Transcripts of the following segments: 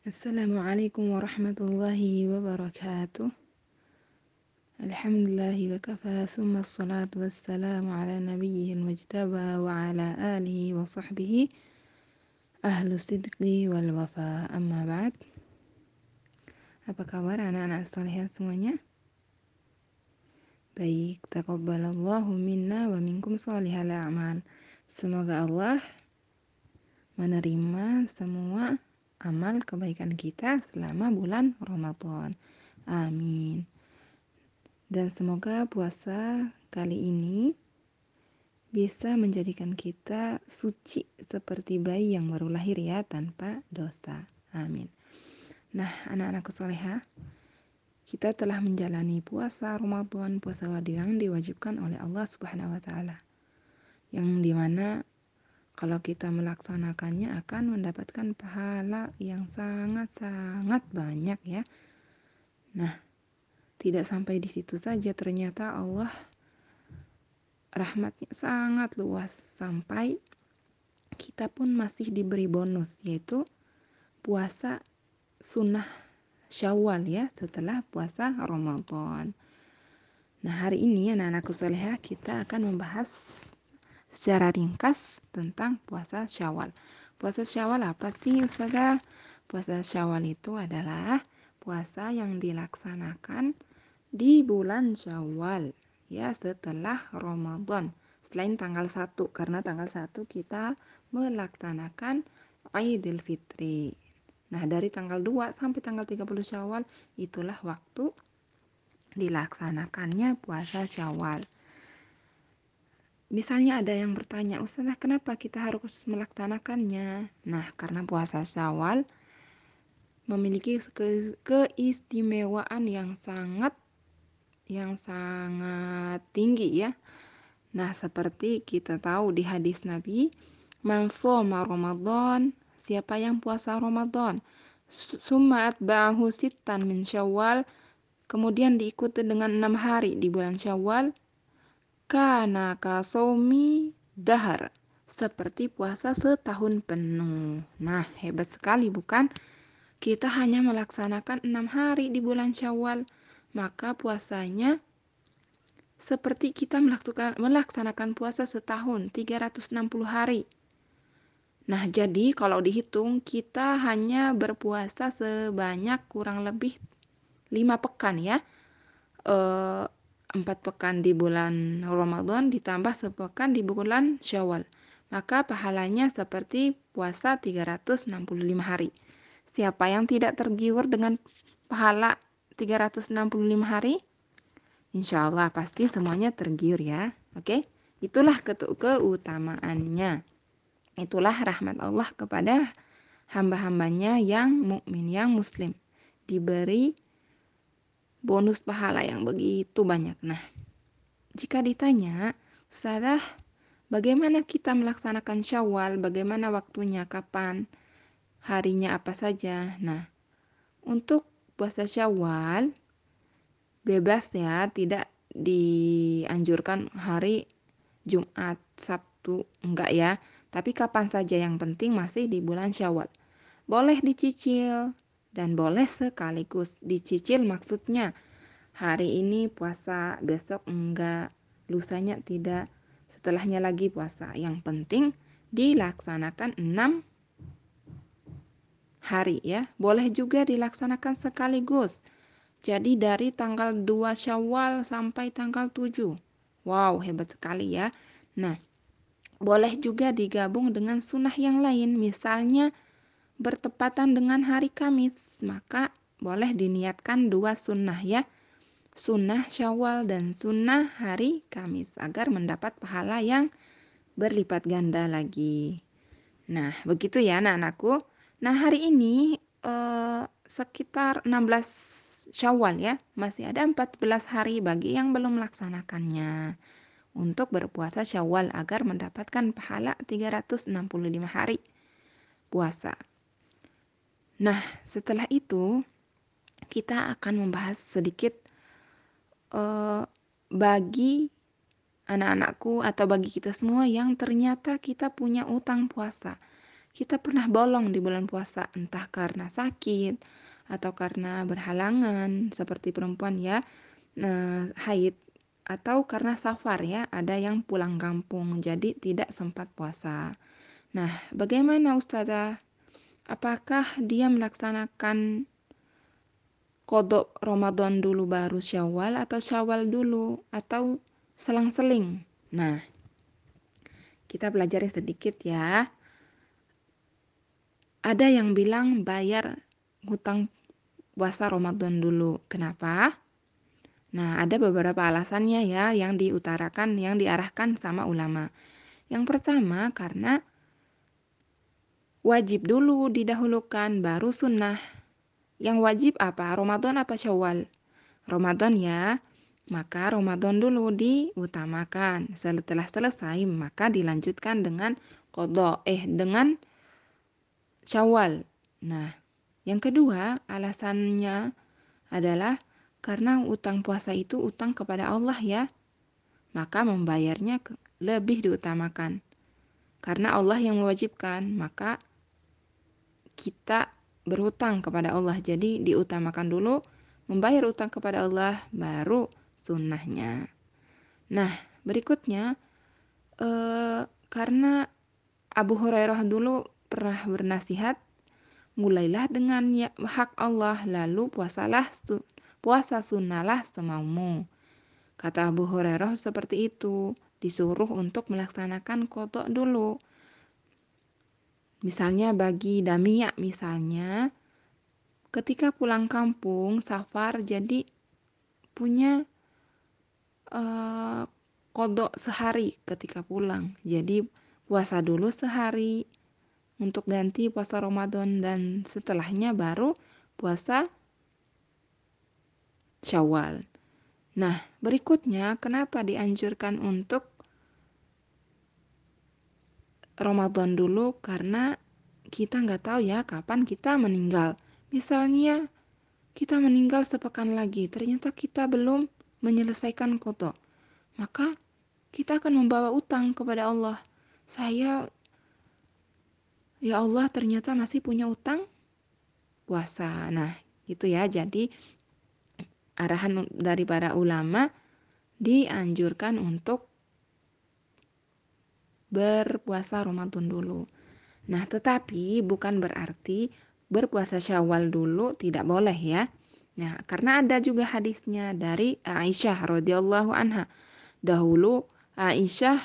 Assalamualaikum warahmatullahi wabarakatuh. Alhamdulillahi wa kafa thumma salatu wassalamu ala nabiyyil mujtaba wa ala alihi wa sahbihi ahlu sidqi wal wafa amma ba'd. Apa kabar anak-anak solehat semuanya? Baik, taqabbalallahu minna wa minkum salihal a'mal. Semoga Allah menerima semua amal kebaikan kita selama bulan Ramadan. Amin. Dan semoga puasa kali ini bisa menjadikan kita suci seperti bayi yang baru lahir ya tanpa dosa. Amin. Nah, anak-anakku soleha, kita telah menjalani puasa Ramadan, puasa yang diwajibkan oleh Allah Subhanahu wa taala. Yang di mana kalau kita melaksanakannya akan mendapatkan pahala yang sangat-sangat banyak ya. Nah, tidak sampai di situ saja ternyata Allah rahmatnya sangat luas sampai kita pun masih diberi bonus yaitu puasa sunnah syawal ya setelah puasa Ramadan. Nah hari ini anak-anakku solehah kita akan membahas secara ringkas tentang puasa Syawal. Puasa Syawal apa sih Ustazah? Puasa Syawal itu adalah puasa yang dilaksanakan di bulan Syawal ya setelah Ramadan. Selain tanggal 1 karena tanggal 1 kita melaksanakan Idul Fitri. Nah, dari tanggal 2 sampai tanggal 30 Syawal itulah waktu dilaksanakannya puasa Syawal. Misalnya ada yang bertanya, Ustazah kenapa kita harus melaksanakannya? Nah, karena puasa syawal memiliki ke keistimewaan yang sangat yang sangat tinggi ya. Nah, seperti kita tahu di hadis Nabi, "Man shoma Ramadan", siapa yang puasa Ramadan, summa atba'ahu sittan min Syawal, kemudian diikuti dengan enam hari di bulan Syawal, Kana kasomi dahar. Seperti puasa setahun penuh. Nah, hebat sekali bukan? Kita hanya melaksanakan enam hari di bulan Syawal. Maka puasanya seperti kita melaksanakan, melaksanakan puasa setahun, 360 hari. Nah, jadi kalau dihitung kita hanya berpuasa sebanyak kurang lebih lima pekan ya. E, empat pekan di bulan Ramadan ditambah sepekan di bulan Syawal. Maka pahalanya seperti puasa 365 hari. Siapa yang tidak tergiur dengan pahala 365 hari? Insya Allah pasti semuanya tergiur ya. Oke, itulah keutamaannya. Itulah rahmat Allah kepada hamba-hambanya yang mukmin, yang muslim. Diberi bonus pahala yang begitu banyak. Nah, jika ditanya, Ustazah, bagaimana kita melaksanakan syawal, bagaimana waktunya, kapan, harinya apa saja. Nah, untuk puasa syawal, bebas ya, tidak dianjurkan hari Jumat, Sabtu, enggak ya. Tapi kapan saja yang penting masih di bulan syawal. Boleh dicicil, dan boleh sekaligus dicicil maksudnya. Hari ini puasa besok enggak. Lusanya tidak. Setelahnya lagi puasa. Yang penting dilaksanakan enam hari ya. Boleh juga dilaksanakan sekaligus. Jadi dari tanggal 2 Syawal sampai tanggal 7 wow hebat sekali ya. Nah boleh juga digabung dengan sunnah yang lain. Misalnya bertepatan dengan hari Kamis, maka boleh diniatkan dua sunnah ya. Sunnah Syawal dan sunnah hari Kamis agar mendapat pahala yang berlipat ganda lagi. Nah, begitu ya anak-anakku. Nah, hari ini eh, sekitar 16 Syawal ya. Masih ada 14 hari bagi yang belum melaksanakannya untuk berpuasa Syawal agar mendapatkan pahala 365 hari puasa. Nah, setelah itu kita akan membahas sedikit uh, bagi anak-anakku atau bagi kita semua yang ternyata kita punya utang puasa. kita pernah bolong di bulan puasa, entah karena sakit atau karena berhalangan seperti perempuan ya, eh, haid atau karena safar ya, ada yang pulang kampung jadi tidak sempat puasa. Nah, bagaimana Ustazah? Apakah dia melaksanakan kodok Ramadan dulu baru Syawal atau Syawal dulu atau selang-seling? Nah, kita belajar sedikit ya. Ada yang bilang bayar hutang puasa Ramadan dulu. Kenapa? Nah, ada beberapa alasannya ya yang diutarakan, yang diarahkan sama ulama. Yang pertama karena wajib dulu didahulukan baru sunnah. Yang wajib apa? Ramadan apa Syawal? Ramadan ya. Maka Ramadan dulu diutamakan. Setelah selesai maka dilanjutkan dengan kodok. Eh dengan Syawal. Nah, yang kedua alasannya adalah karena utang puasa itu utang kepada Allah ya. Maka membayarnya lebih diutamakan. Karena Allah yang mewajibkan, maka kita berhutang kepada Allah. Jadi diutamakan dulu membayar utang kepada Allah baru sunnahnya. Nah, berikutnya eh, karena Abu Hurairah dulu pernah bernasihat mulailah dengan ya, hak Allah lalu puasalah puasa sunnahlah semaumu. Kata Abu Hurairah seperti itu, disuruh untuk melaksanakan kodok dulu. Misalnya bagi Damia misalnya, ketika pulang kampung, safar jadi punya uh, kodok sehari ketika pulang. Jadi puasa dulu sehari untuk ganti puasa Ramadan dan setelahnya baru puasa Syawal. Nah, berikutnya kenapa dianjurkan untuk Ramadan dulu? Karena kita nggak tahu ya kapan kita meninggal. Misalnya kita meninggal sepekan lagi, ternyata kita belum menyelesaikan kodok. Maka kita akan membawa utang kepada Allah. Saya, ya Allah ternyata masih punya utang puasa. Nah, gitu ya. Jadi arahan dari para ulama dianjurkan untuk berpuasa Ramadan dulu. Nah, tetapi bukan berarti berpuasa Syawal dulu tidak boleh ya. Nah, karena ada juga hadisnya dari Aisyah radhiyallahu anha. Dahulu Aisyah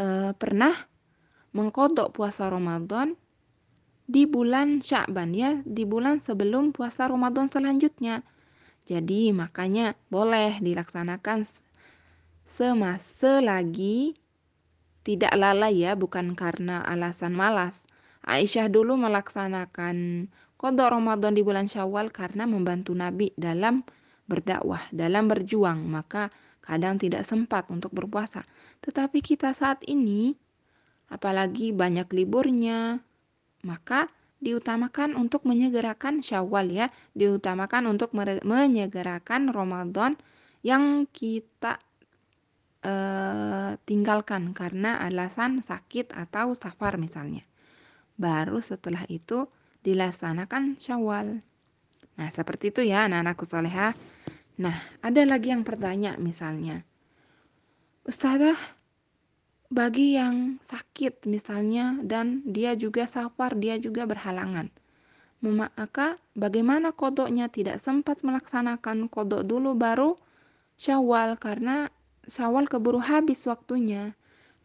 e, pernah mengkodok puasa Ramadan di bulan Sya'ban ya, di bulan sebelum puasa Ramadan selanjutnya. Jadi makanya boleh dilaksanakan semasa lagi tidak lalai ya, bukan karena alasan malas. Aisyah dulu melaksanakan kodok Ramadan di bulan Syawal karena membantu Nabi dalam berdakwah, dalam berjuang, maka kadang tidak sempat untuk berpuasa. Tetapi kita saat ini, apalagi banyak liburnya, maka diutamakan untuk menyegerakan Syawal ya, diutamakan untuk menyegerakan Ramadan yang kita uh, tinggalkan karena alasan sakit atau safar misalnya. Baru setelah itu dilaksanakan Syawal. Nah, seperti itu ya anak-anakku soleha. Nah, ada lagi yang bertanya misalnya. Ustazah, bagi yang sakit misalnya dan dia juga safar, dia juga berhalangan. Maka bagaimana kodoknya tidak sempat melaksanakan kodok dulu baru syawal karena syawal keburu habis waktunya.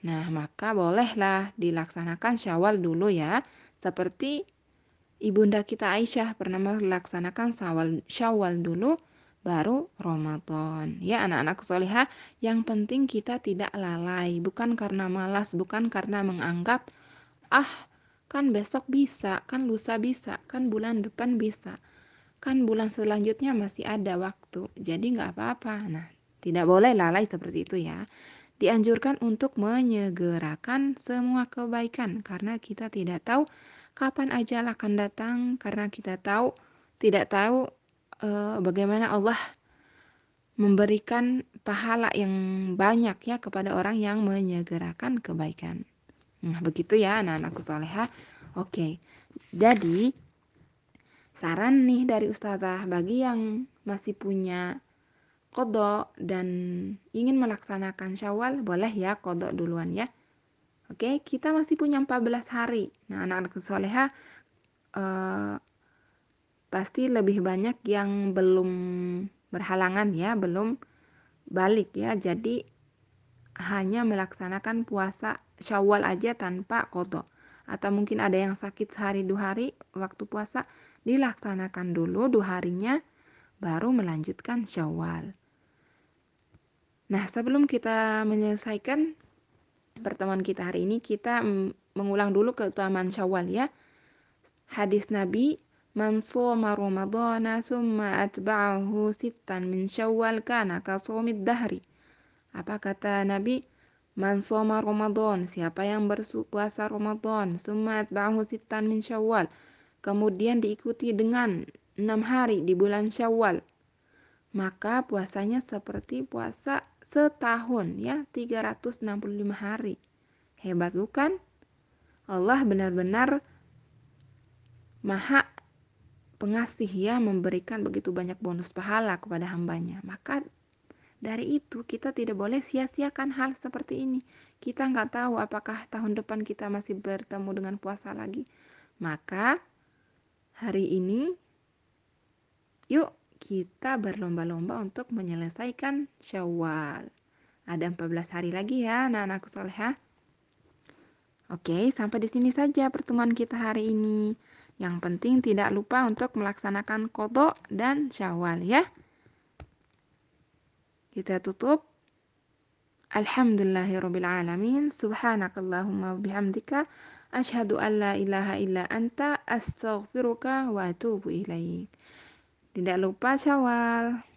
Nah maka bolehlah dilaksanakan syawal dulu ya. Seperti ibunda kita Aisyah pernah melaksanakan syawal, syawal dulu baru Ramadan. Ya anak-anak solehah, yang penting kita tidak lalai, bukan karena malas, bukan karena menganggap ah kan besok bisa, kan lusa bisa, kan bulan depan bisa, kan bulan selanjutnya masih ada waktu, jadi nggak apa-apa. Nah, tidak boleh lalai seperti itu ya. Dianjurkan untuk menyegerakan semua kebaikan karena kita tidak tahu kapan ajal akan datang karena kita tahu tidak tahu uh, bagaimana Allah memberikan pahala yang banyak ya kepada orang yang menyegerakan kebaikan. Nah, begitu ya anak-anakku soleha. Oke, jadi saran nih dari Ustazah bagi yang masih punya kodok dan ingin melaksanakan syawal, boleh ya kodok duluan ya. Oke, kita masih punya 14 hari. Nah, anak-anak soleha eh, pasti lebih banyak yang belum berhalangan ya, belum balik ya. Jadi hanya melaksanakan puasa syawal aja tanpa kodok. Atau mungkin ada yang sakit sehari dua hari waktu puasa, dilaksanakan dulu dua harinya, baru melanjutkan syawal. Nah, sebelum kita menyelesaikan pertemuan kita hari ini, kita mengulang dulu keutamaan syawal ya. Hadis Nabi, Man soma Ramadana summa atba'ahu sittan min syawal kana kasomid dahri. Apa kata Nabi? Man soma Ramadan, siapa yang berpuasa Ramadan, sumat ba'hu sittan min syawal. Kemudian diikuti dengan enam hari di bulan syawal. Maka puasanya seperti puasa setahun ya, 365 hari. Hebat bukan? Allah benar-benar maha pengasih ya memberikan begitu banyak bonus pahala kepada hambanya. Maka dari itu kita tidak boleh sia-siakan hal seperti ini. Kita nggak tahu apakah tahun depan kita masih bertemu dengan puasa lagi. Maka hari ini yuk kita berlomba-lomba untuk menyelesaikan syawal. Ada 14 hari lagi ya anak-anakku soleha. Oke, sampai di sini saja pertemuan kita hari ini. Yang penting tidak lupa untuk melaksanakan kodok dan syawal ya. Kita tutup. Alhamdulillahirrabbilalamin. Subhanakallahumma bihamdika. Ashadu an la ilaha illa anta astaghfiruka wa atubu ilaih. Tidak lupa syawal.